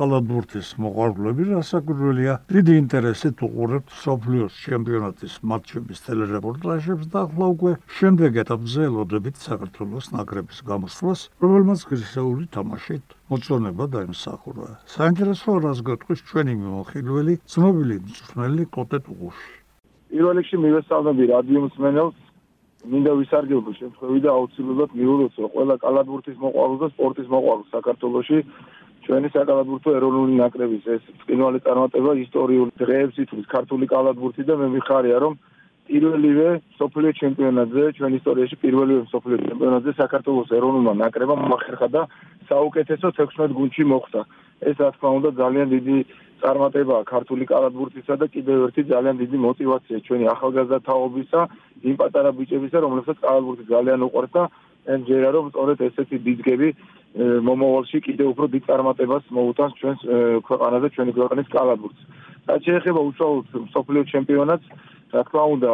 კალათბურთის მოყვარულები რასაკვირველია დიდი ინტერესით უყურებთ სოფლიოს ჩემპიონატის მატჩების ტელერეპორტაჟებს და ახლა უკვე შემდეგ ეტაპზე ელოდებით საქართველოს ნაკრების გამოსვლას რომელმაც გრისეული თამაშით მოწონება დაიმსახურა. საინტერესო რას გეტყვის ჩვენი მიმოხილველი ცნობილი მწვრთნელი კოტე ტუღუში პირველ რიგში მივესალმები რადიო მსმენელს. მინდა ვისარგებლო შემთხვევით და აუცილებლად მიულოცო ყველა კალათბურთის მოყვარულ და სპორტის მოყვარულ საქართველოში ჩვენი საკალათბურთო ეროვნული ნაკრების ეს წყინვალე წარმატება ისტორიულ დღეებს ითვლის ქართული კალათბურთი და მე მიხარია რომ პირველივე სოფლიო ჩემპიონატზე ჩვენ ისტორიაში პირველივე სოფლიო ჩემპიონატზე საქართველოს ეროვნულმა ნაკრებმა მოახერხა და საუკეთესო 16 გუნდში მოხვდა. ეს რა თქმა უნდა ძალიან დიდი წარმატებაა ქართული კალათბურთისა და კიდევ ერთი ძალიან დიდი мотиваცია ჩვენი ახალგაზრდა თაობისა, იმ პატარა ბიჭებისა, რომლებსაც კალათბურთი ძალიან უყვარს და ემჯერა რომ სწორედ ესეთი ბიძგები მომავალში კიდევ უფრო დიდ წარმატებას მოუტანს ჩვენს ქვეყანაზე ჩვენი ქვეყნის კალათბურთს. რაც შეეხება უშუალოდ სოფლიო ჩემპიონატს რა თქმა უნდა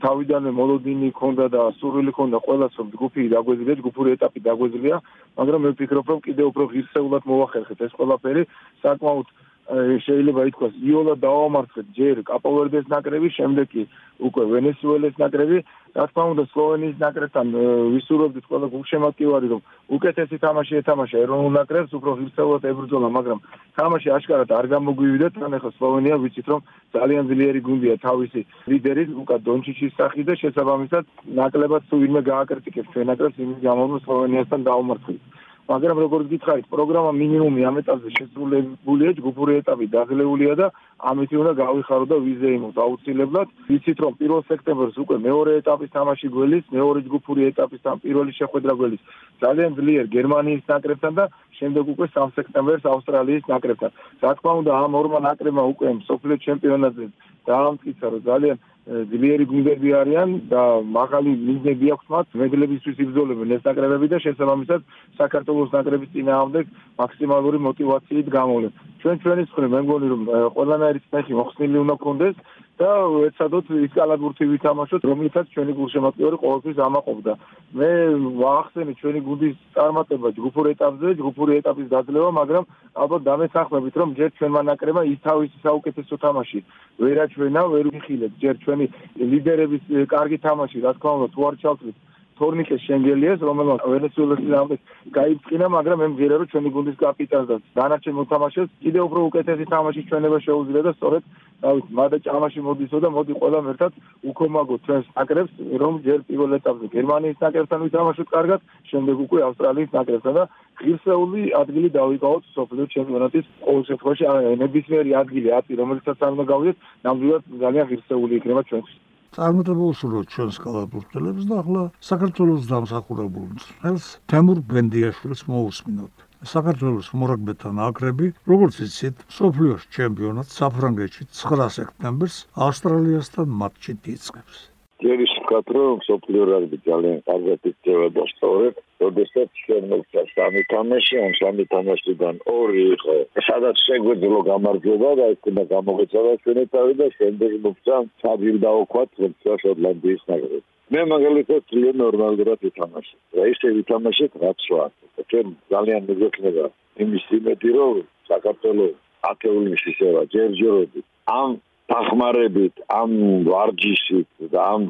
თავიდანვე მოლოდინი ქონდა და სურვილი ქონდა ყველას რომ ჯგუფი დაგვეძლია ჯგუფური ეტაპი დაგვეძლია მაგრამ მე ვფიქრობ რომ კიდევ უფრო ღირსეულად მოახერხეთ ეს ყველაფერი საკმაოდ შეიძლება ითქვას იოლა დაავამარცხეთ ჯერ კაპოვერდეს ნაკრები, შემდეგ კი უკვე ვენესუელას ნაკრები, რა თქმა უნდა სლოვენიის ნაკრებთან ვისურვებდით ყველა გულშემატკივარი რომ უკეთესი თამაში ეთამაშა ეროვნულ ნაკრებს, უფრო ღირსეულად ებრძოლა, მაგრამ თამაში აშკარად არ გამოგვივიდა, თან ახლა სლოვენია ვიცით რომ ძალიან ძლიერი გუნდია თავისი ლიდერი ლუკა დონჩიჩის სახით და შესაბამისად ნაკლებად თუ ვინმე გააკრიტიკებს ჩვენ ნაკრებს იმის გამო რომ სლოვენიასთან დაუმარცხეთ. მაგრამ როგორც გითხარით, პროგრამა მინიმუმი ამ ეტაპზე შესრულებულია, ჯგუფური ეტაპი დაგლეულია და ამით უნდა გავიხარო და ვიზეიმოთ აუცილებლად. ვიცით რომ 1 სექტემბერს უკვე მეორე ეტაპის თამაში გველის, მეორე ჯგუფური ეტაპის თან პირველი შეხვედრა გველის ძალიან ძლიერ გერმანიის ნაკრებთან და შემდეგ უკვე 3 სექტემბერს ავსტრალიის ნაკრებთან. რა თქმა უნდა, ამ ორმა ნაკრებმა უკვე სოფლიო ჩემპიონატზე დაამტკიცა რომ ძალიან ძლიერი გუნდები არიან და მაღალი მიზნები აქვს მათ. მედლებისთვის იბრძოლებენ ეს ნაკრებები და შესაბამისად საქართველოს ნაკრების წინააღმდეგ მაქსიმალური мотиваციით გამოვლენ. ჩვენ ჩვენის ხრი მე მგონი რომ ყველანაირი წესი მოხსნილი უნდა გქონდეს და ეცადოთ ის კალათბურთი ვითამაშოთ, რომლითაც ჩვენი გულშემატკივარი ყოველთვის ამაყობდა. მე ვახსენე ჩვენი გუნდის წარმატება ჯგუფურ ეტაპზე, ჯგუფური ეტაპის დაძლევა, მაგრამ ალბათ დამესახმებით, რომ ჯერ ჩვენმა ნაკრებმა ის თავისი საუკეთესო თამაში ვერ აჩვენა, ვერ ვიხილეთ ჯერ ჩვენი ლიდერების კარგი თამაში, რა თქმა უნდა, თუ არ ჩავთვლით თორნიკეს შენგელიას, რომელმაც ვენესუელას ძაამდე გაიწინა, მაგრამ მე მგერა რომ ჩვენი გუნდის კაპიტანს და დანარჩენ მოთამაშეს კიდევ უფრო უკეთესი თამაში ჩვენება შეუძლია და სწორედ დავით მადა ჭამაში მოდისო და მოდი ყველამ ერთად უქომაგოთ ჩვენს ნაკრებს, რომ ჯერ პირველ ეტაპზე გერმანიის ნაკრებთან ვითამაშოთ კარგად, შემდეგ უკვე ავსტრალიის ნაკრებთან და ღირსეული ადგილი დავიკავოთ სოფლიო ჩემპიონატის ყოველ შემთხვევაში ნებისმიერი ადგილი ათი რომელიცაც არ უნდა გავიდეთ, ნამდვილად ძალიან ღირსეული იქნება ჩვენთვის. წარმატებულ სულოთ ჩვენს კალათბურთელებს და ახლა საქართველოს დამსახურებულ მწვრთნელს თემურ ბენდიაშვილს მოусმინოთ. საქართველოს მორაგბეთან აკრები, როგორც იცით, სოფლიოს ჩემპიონატს საფრანგეთში 9 სექტემბერს ავსტრალიასთან მატჩი იწყებს. ჯერის ვთქვათ, რომ სოფლიო რაგბი ძალიან კარგად იქცევა და სწორედ, როდესაც ჩვენ მოგცა სამი თამაში, ამ სამი თამაშიდან ორი იყო, სადაც შეგვეძლო გამარჯვება და ეს უნდა გამოგეცადა ჩვენი თავი და შემდეგ მოგცა საძილ დაოქვათ, როცა შოტლანდიის ნაკრები. მე მაგალითად ძალიან ნორმალურად ვითამაშე. და ისე ვითამაშე, რაც ვარ. ჩვენ ძალიან მეგონება იმის იმედი, რომ საქართველოს ათეული ისევა ჯერჯერობით ამ დახმარებით ამ ვარჯიშით და ამ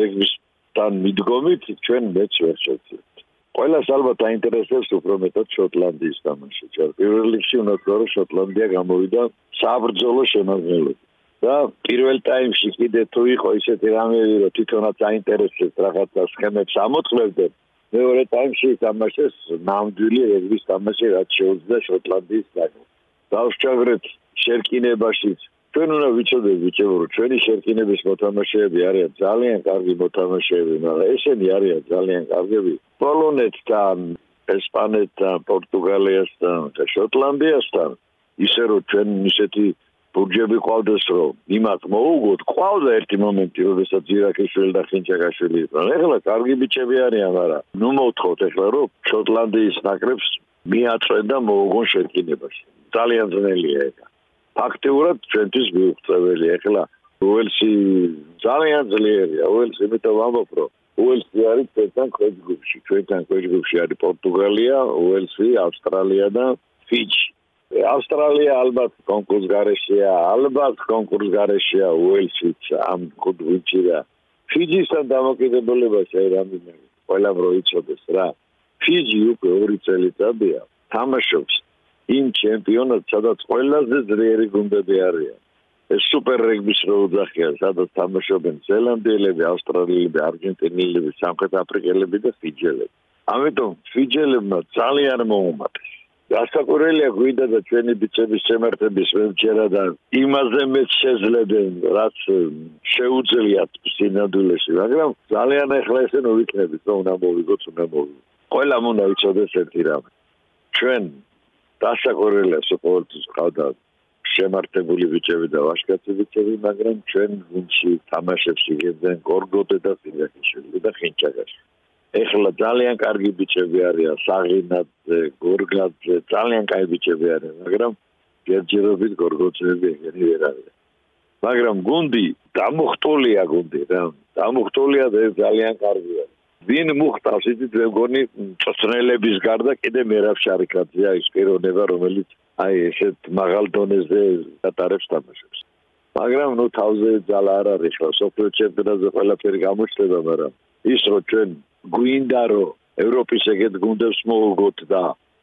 რეგბისთან მიდგომით ჩვენ მეც ვერ შეცდით. ყველას ალბათ აინტერესებს უფრო მეტად შოტლანდიის თამაში. ჩვენ პირველ რიგში უნდა ვთქვა, რომ შოტლანდია გამოვიდა საბრძოლო შემადგენლობით. და პირველ ტაიმში კიდე თუ იყო ისეთი რამეები, რომ თვითონაც აინტერესებს რაღაცა სქემებს ამოწყებდნენ, მეორე ტაიმში თამაშეს ნამდვილი რეგბის თამაში, რაც შეუძლია შოტლანდიის ნაკრებს. დავშჭაგრეთ შერკინებაშიც ჩვენ უნდა ვიცოდეთ ბიჭებო რომ ჩვენი შერკინების მოთამაშეები არიან ძალიან კარგი მოთამაშეები მაგრამ ესენი არიან ძალიან კარგები. პოლონეთთან ესპანეთთან პორტუგალიასთან და შოტლანდიასთან ისე რომ ჩვენ ისეთი ბურჯები ყავდეს რომ იმათ მოუგოთ ყავდა ერთი მომენტი როდესაც ირაკიშვილი და ხინჭაკაშვილი იყვნენ ეხლა კარგი ბიჭები არიან მაგრამ ნუ მოვთხოვთ ეხლა რომ შოტლანდიის ნაკრებს მიაწვენ და მოუგონ შერკინებაში. ძალიან ძნელია ეს ფაქტიურად ჩვენთვის მიუღწეველი ახლა უელსი ძალიან ძლიერია. უელსი იმიტომ ვამბობ რომ უელსი არის ჩვენთან ქვეჯგუფში. ჩვენთან ქვეჯგუფში არის პორტუგალია უელსი ავსტრალია და ფიჯი. ავსტრალია ალბათ კონკურს გარეშეა, ალბათ კონკურს გარეშეა უელსიც ამ კუდვიჩი და ფიჯისთან დამოკიდებულება შეიძლება ყველა რო იცოდეს რა. ფიჯი უკვე ორი წელიწადია თამაშობს იმ ჩემპიონატს, სადაც ყველაზე ძლიერი გუნდები არიან. ეს სუპერ რეგბის რო უძახია, სადაც თამაშობენ ზელანდიელები, ავსტრალიელები, არგენტინელები, სამხრეთ აფრიკელები და ფიჯელები. ამიტომ ფიჯელებმა ძალიან მოუმატეს. გასაკვირველია გვიდა და ჩვენი ბიჭების შემართების ვერჯერა და იმაზე მეც შეძლებენ რაც შეუძლიათ სინამდვილეში მაგრამ ძალიან ახლა ესე ნუ ვიქნებით რომ უნდა მოვიგოთ უნდა მოვიგოთ ყველა უნდა იცოდეს ერთი რამ ჩვენ გასაკვირველია სულ ყავდა შემართებული ბიჭები და ვაშკაცი ბიჭები მაგრამ ჩვენ ვინჩი თამაშებს იგებდნენ გორგოტე და ფინაკიშვილი და ხინჭაგაში ეხლა ძალიან კარგი ბიჭები არიან, საღინაძე, გორგაძე, ძალიან კაი ბიჭები არიან, მაგრამ გერჯერობით გორგოცები ეგენი ვერ არიან. მაგრამ გუნდი დამოხტულია გუნდი რა, დამოხტულია და ძალიან კარგია. ვინ მუხტავს იცით მე მგონი წწნელების გარდა კიდე მერაბ შარიკაძეა ის პიროვნება რომელიც აი ესეთ მაღალ დონეზე ატარებს თამაშებს. მაგრამ ნუ თავზე ძალა არ არის ხო სოფლიო ჩემპიონატზე ყველაფერი გამოჩნდება მაგრამ ის რო ჩვენ გვინდა რომ ევროპის ეგეთ გუნდებს მოვუგოთ და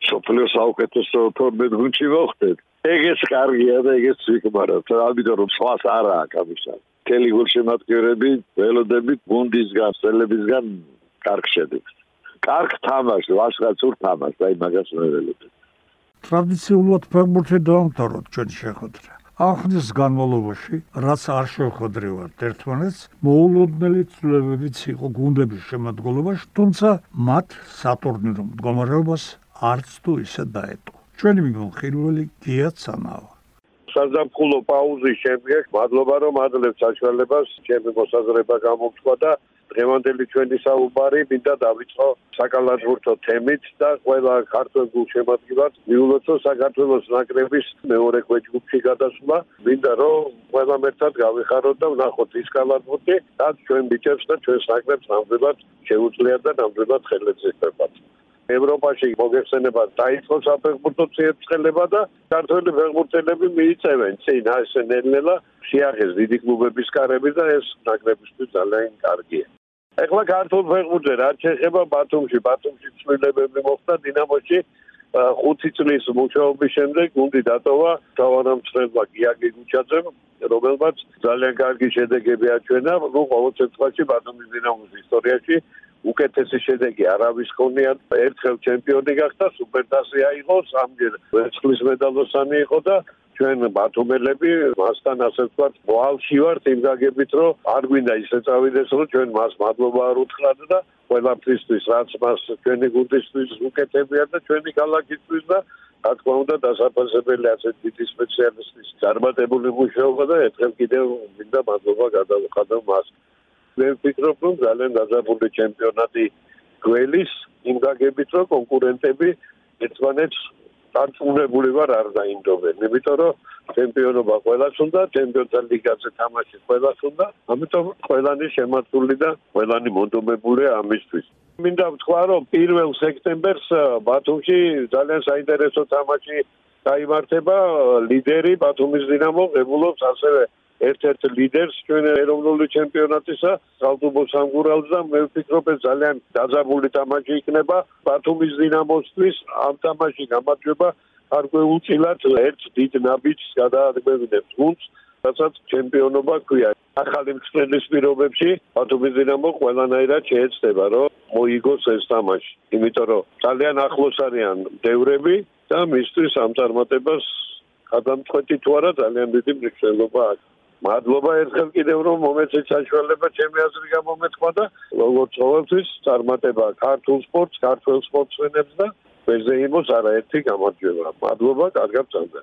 სოფლიოს საუკეთესო თორმეტ გუნდში მოხდეთ. ეგეც კარგია და ეგეც ვიკმაროთ. ამიტომ რომ სხვას არა აქვს ამისა. თელი გულშემატკივრები, ველოდებით გუნდისგან, სელებისგან კარგ შედეგს. კარგ თამაშს, ვასღაც ურ თამაშს, აი მაგას მეველებთ. ტრადიციულად ფეხბურთი დაამთავროთ ჩვენ შეხვედრა. ახლის განმავლობაში, რაც არ შეხვედრივართ ერთმანეთს, მოულოდნელი ცვლილებებიც იყო გუნდების შემადგენლობაში, თუმცა მათ სატურნირო მდგომარეობას არც თუ ისე დაეტყო. ჩვენი მიმოხილველი გიაცანავა საზაფხულო პაუზის შემდეგ მადლობა რომ ადლებს საშუალებას ჩემი მოსაზრება გამოგთქვა და დღევანდელი ჩვენი საუბარი მინდა დავიწყო საკალათბურთო თემით და ყველა ქართულ გულშემატკივარს მიულოცო საქართველოს ნაკრების მეორე ქვეჯგუფში გადასვლა მინდა რომ ყველა ერთად გავიხაროთ და ვნახოთ ის კალათბურთი რაც ჩვენ ბიჭებს და ჩვენს ნაკრებს ნამდვილად შეუძლია და ნამდვილად ხელებზე ხერხდება ევროპაში მოგეხსენება დაიწყო საფეხბურთო ციებცხელება და ქართველი ფეხბურთელები მიიწევენ წინ ასე ნელ-ნელა შეახეს დიდი კლუბების კარები და ეს ნაკრებისთვის ძალიან კარგია. ეხლა ქართულ ფეხბურთზე რაც შეეხება ბათუმში, ბათუმში ცვლილებები მოხდა დინამოში ხუთი წლის მუშაობის შემდეგ გუნდი დატოვა თავანამცხრებმა გიაგი გუჩაძემ რომელმაც ძალიან კარგი შედეგები აჩვენა. ნუ ყოველ შემთხვევაში ბათუმის დინამოს ისტორიაში უკეთესი შედეგი არავის ქონია ერთხელ ჩემპიონი გახდა სუპერტასი აიღო სამჯერ ვერცხლის მედალოსანი იყო და ჩვენ ბათუმელები მასთან ასე ვთქვათ მოალში ვართ იმ გაგებით რომ არ გვინდა ისე წავიდეს რომ ჩვენ მას მადლობა არ უთხრათ და ყველაფრისთვის რაც მას ჩვენი გუნდისთვის უკეთებია და ჩვენი ქალაქისთვის და რა თქმა უნდა დასაფასებელი ასე დიდი სპეციალისტის წარმატებული მუშაობა და ერთხელ კიდევ მინდა მადლობა გადავხადო მას. მე ვფიქრობ რომ ძალიან დაზაბული ჩემპიონატი გველის იმ გაგებით რომ კონკურენტები ერთმანეთს დარწმუნებული ვარ არ დაინდობენ. იმიტომ რომ ჩემპიონობა ყველას უნდა ჩემპიონთა ლიგაზე თამაში ყველას უნდა ამიტომ ყველანი შემართული და ყველანი მონდომებულია ამისთვის. მინდა ვთქვა რომ 1 სექტემბერს ბათუმში ძალიან საინტერესო თამაში გაიმართება ლიდერი ბათუმის დინამო ღებულობს ასევე ერთ-ერთ ლიდერს ჩვენ ეროვნული ჩემპიონატისა სალტუბო სამგურალს და მე ვფიქრობ ეს ძალიან დაძაბული თამაში იქნება. ბათუმის დინამოსთვის ამ თამაში გამარჯვება არ გვეუწილად ერთ დიდ ნაბიჯს გადაადგმევინებს გუნდს რასაც ჩემპიონობა ქვია. ახალი მწვრთნელის პირობებში ბათუმის დინამო ყველანაირად შეეცდება რომ მოიგოს ეს თამაში. იმიტომ რომ ძალიან ახლოს არიან დევრები და მისთვის ამ წარმატებას გადამწყვეტი თუ არა ძალიან დიდი მნიშვნელობა აქვს მადლობა ერთხელ კიდევ რომ მომეცეთ საშუალება ჩემი აზრი გამომეთქვა და როგორც ყოველთვის წარმატება ქართულ სპორტს, ქართულ სპორტსმენებს და ვერზე იმოს არაერთი გამარჯვება. მადლობა, კარგად წამდა.